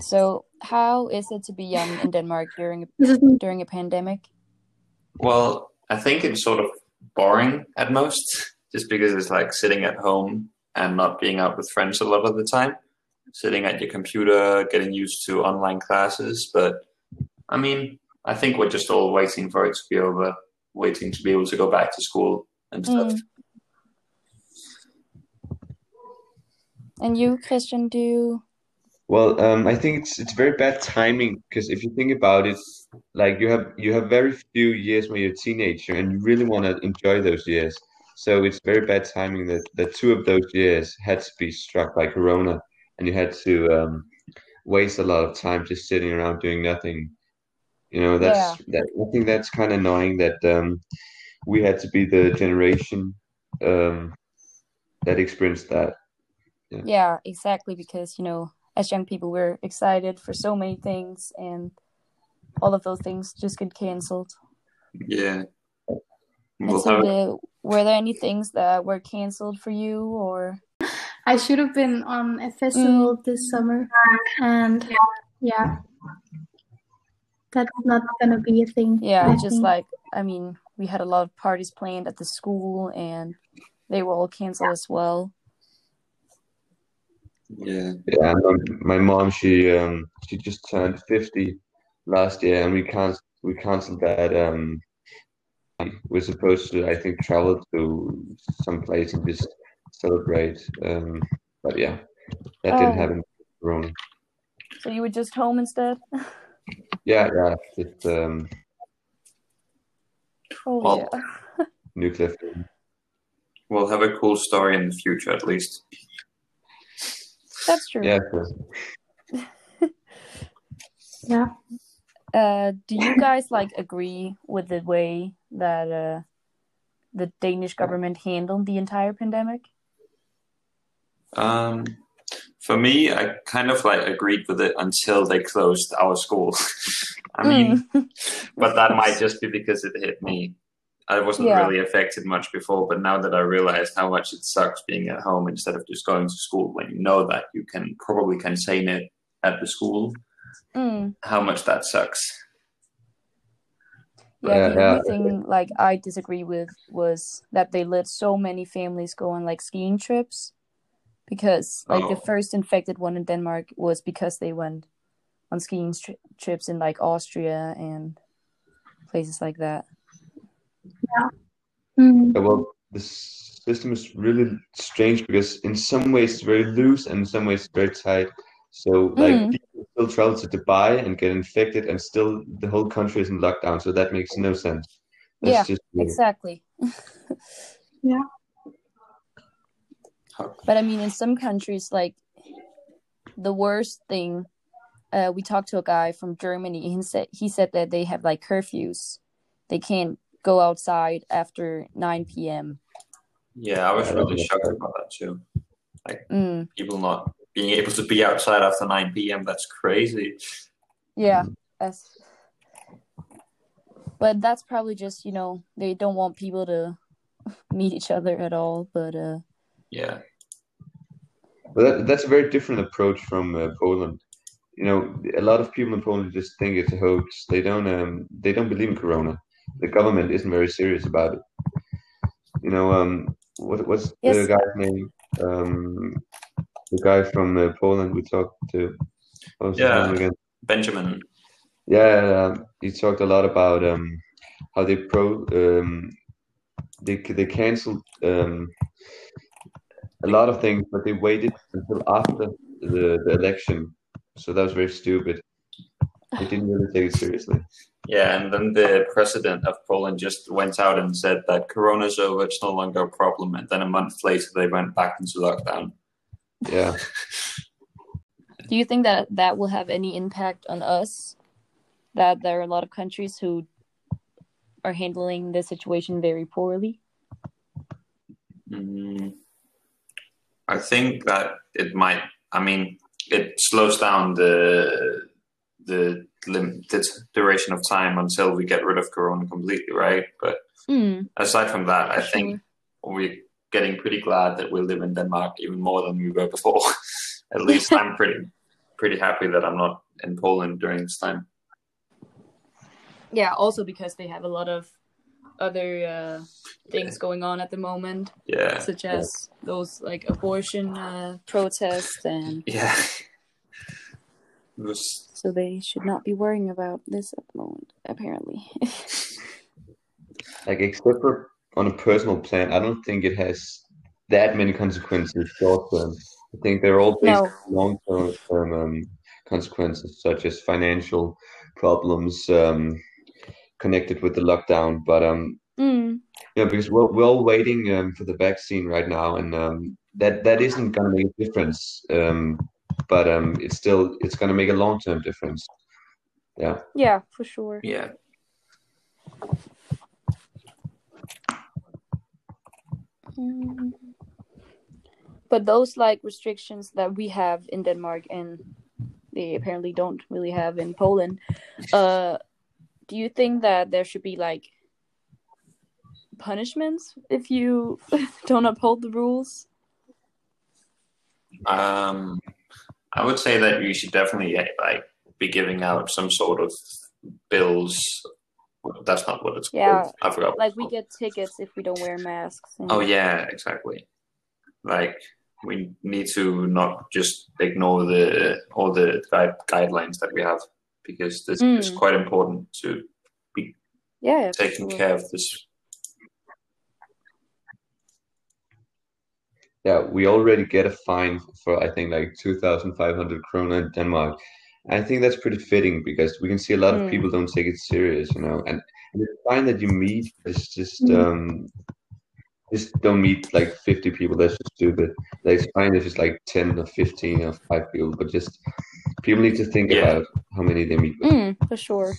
So, how is it to be young in Denmark during during a pandemic? Well, I think it's sort of boring at most, just because it's like sitting at home and not being out with friends a lot of the time, sitting at your computer, getting used to online classes. But I mean, I think we're just all waiting for it to be over, waiting to be able to go back to school and stuff. Mm. And you, Christian, do you well, um, I think it's it's very bad timing because if you think about it, like you have you have very few years when you're a teenager and you really want to enjoy those years. So it's very bad timing that, that two of those years had to be struck by Corona, and you had to um, waste a lot of time just sitting around doing nothing. You know, that's yeah. that. I think that's kind of annoying that um, we had to be the generation um, that experienced that. Yeah. yeah, exactly. Because you know, as young people we're excited for so many things and all of those things just get canceled. Yeah. We'll so the, were there any things that were canceled for you or? I should have been on a festival mm. this summer and yeah. That's not gonna be a thing yeah just like i mean we had a lot of parties planned at the school and they were all canceled as well yeah. Yeah. My, my mom, she um she just turned fifty last year, and we can't we canceled that. Um, we're supposed to, I think, travel to some place and just celebrate. Um, but yeah, that oh. didn't happen. Corona. So you were just home instead. yeah, yeah. Just um. Oh well, yeah. nuclear. We'll have a cool story in the future, at least. That's true. Yeah. yeah. Uh, do you guys like agree with the way that uh, the Danish government handled the entire pandemic? Um, for me, I kind of like agreed with it until they closed our school. I mean, mm. but that might just be because it hit me I wasn't yeah. really affected much before, but now that I realized how much it sucks being at home instead of just going to school when you know that you can probably contain it at the school, mm. how much that sucks. Yeah, yeah, the only thing like I disagree with was that they let so many families go on like skiing trips because like oh. the first infected one in Denmark was because they went on skiing tri- trips in like Austria and places like that. Yeah. Mm. Well, the system is really strange because in some ways it's very loose and in some ways it's very tight. So like mm. people still travel to Dubai and get infected, and still the whole country is in lockdown. So that makes no sense. That's yeah, exactly. yeah. But I mean, in some countries, like the worst thing, uh, we talked to a guy from Germany. He said he said that they have like curfews. They can't go outside after 9 p.m. Yeah, I was really shocked about that too. Like mm. people not being able to be outside after 9 p.m. That's crazy. Yeah, that's. But that's probably just you know they don't want people to meet each other at all. But uh. Yeah. Well, that, that's a very different approach from uh, Poland. You know, a lot of people in Poland just think it's a hoax. They don't um they don't believe in Corona the government isn't very serious about it. You know, um, what what's yes. the guy's name? Um, the guy from uh, Poland we talked to. yeah, Benjamin. Yeah, he talked a lot about um, how they pro um, they they canceled um, a lot of things, but they waited until after the, the election. So that was very stupid. They didn't really take it seriously. Yeah, and then the president of Poland just went out and said that Corona's over, it's no longer a problem. And then a month later, they went back into lockdown. Yeah. Do you think that that will have any impact on us? That there are a lot of countries who are handling the situation very poorly? Mm, I think that it might. I mean, it slows down the the limited duration of time until we get rid of Corona completely, right? But mm. aside from that, I think we're getting pretty glad that we live in Denmark even more than we were before. At least I'm pretty. pretty happy that I'm not in Poland during this time. Yeah, also because they have a lot of other uh, things going on at the moment, Yeah, such as those like abortion uh, protests, and yeah. It was so they should not be worrying about this at the moment. Apparently, Like except for on a personal plan, I don't think it has that many consequences short term. I think they're all based No. on long term term um, consequences, such as financial problems um, connected with the lockdown. But um, mm, yeah, because we're we're all waiting um, for the vaccine right now, and um, that that isn't gonna make a difference. Um, but um, it's still it's gonna make a long term difference. Yeah. yeah, for sure. yeah. Mm. But those like restrictions that we have in Denmark and they apparently don't really have in Poland, uh, do you think that there should be like punishments if you don't uphold the rules? Um, I would say that you should definitely like be giving out some sort of bills. That's not what it's Yeah, called. I forgot. Like we get tickets if we don't wear masks. and- Oh yeah, exactly. Like we need to not just ignore the all the guide, guidelines that we have because this is Mm. quite important to be yeah, taking sure. care of this. Yeah, we already get a fine for I think like 2,500 krona in Denmark. I think that's pretty fitting because we can see a lot of Mm. people don't take it serious, you know. And, and it's fine that you meet, is just Mm. um just don't meet like 50 people. That's just stupid. Like it's fine if it's like 10 or 15 or five people, but just people need to think Yeah. about how many they meet with. Mm, for sure.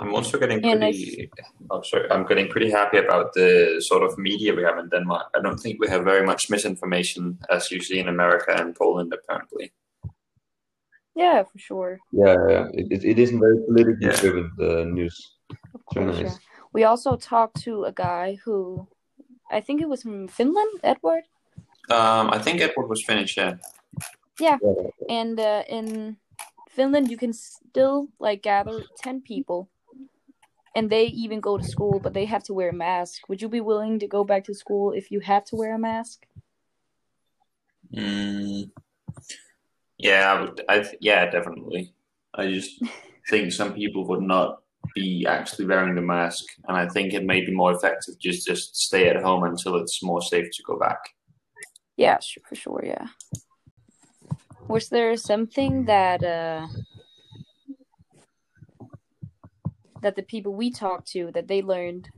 I'm also getting And I pretty. Oh, sorry. I'm getting pretty happy about the sort of media we have in Denmark. I don't think we have very much misinformation as you see in America and Poland, apparently. Yeah, for sure. Yeah, yeah. It, it, it isn't very politically Yeah. driven, the news. Of course, yeah. We also talked to a guy who, I think it was from Finland, Edward. Um, I think Edward was Finnish. Yeah. Yeah. And uh, in Finland, you can still like gather ten people, and they even go to school, but they have to wear a mask. Would you be willing to go back to school if you had to wear a mask? Mm, yeah, I would. I yeah, definitely. I just think some people would not be actually wearing the mask, and I think it may be more effective just just stay at home until it's more safe to go back. Yeah, sure, for sure. Yeah. Was there something that uh, that the people we talked to that they learned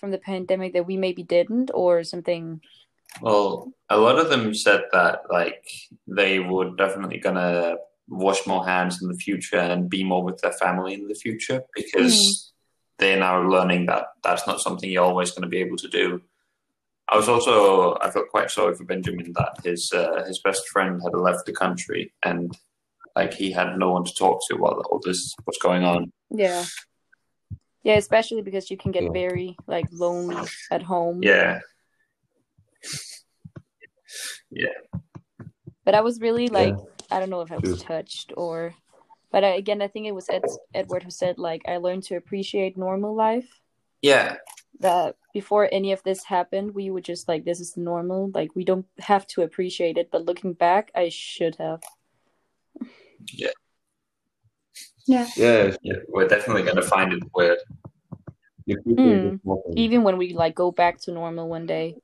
from the pandemic that we maybe didn't, or something? Well, a lot of them said that like they were definitely gonna wash more hands in the future and be more with their family in the future because they're now learning that that's not something you're always going to be able to do. I was also I felt quite sorry for Benjamin that his uh, his best friend had left the country and like he had no one to talk to while all this was going on. Yeah. Yeah, especially because you can get very like lonely at home. Yeah, Yeah. But I was really like Yeah. I don't know if I was touched or but I, again I think it was Ed, Edward who said like I learned to appreciate normal life. yeah, That before any of this happened, we were just like this is normal. Like we don't have to appreciate it, but looking back, I should have. Yeah. Yeah, it's- yeah. We're definitely going to find it weird. you keep doing Mm. this more thing. Even when we like go back to normal one day.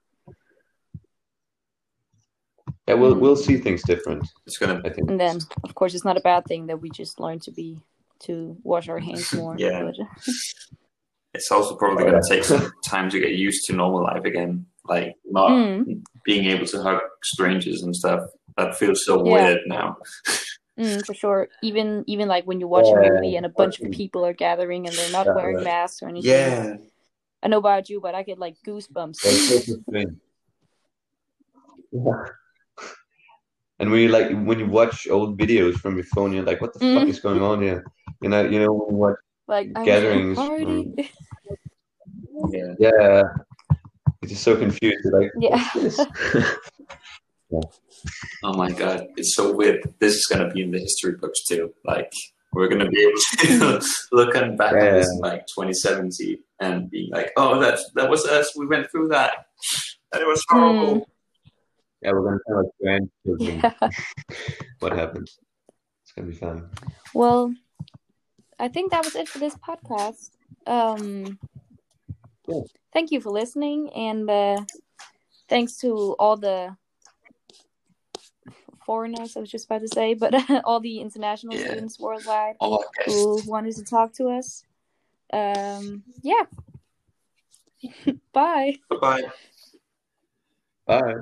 Yeah, we'll Mm. we'll see things different. It's gonna I think. And then of course it's not a bad thing that we just learn to be to wash our hands more. Yeah. but- it's also probably going to take some time to get used to normal life again. Like not Mm. being able to hug strangers and stuff. That feels so Yeah. weird now. Mm, for sure. Even even like when you watch a movie and a bunch of people are gathering and they're not Yeah, wearing masks or anything. Yeah. I know about you, but I get like goosebumps. That's so strange. Yeah. And when you like when you watch old videos from your phone, you're like, "What the fuck Mm. is going on here?" You know, you know what like Gatherings, was at a. Yeah. Yeah, it's just so confused. Like, Yeah. "What's this?" Oh my god, it's so weird. This is gonna be in the history books too. Like we're gonna be able to look on back Yeah. on this in like 2070 and be like, oh, that that was us. We went through that, and it was horrible. Yeah, we're gonna tell our grandchildren Yeah. what happened. It's gonna be fun. Well, I think that was it for this podcast. Um, Yeah. thank you for listening, and uh, thanks to all the foreigners. I was just about to say, but all the international Yeah. students worldwide All who wanted to talk to us. Um, yeah. Bye. Bye bye. Bye.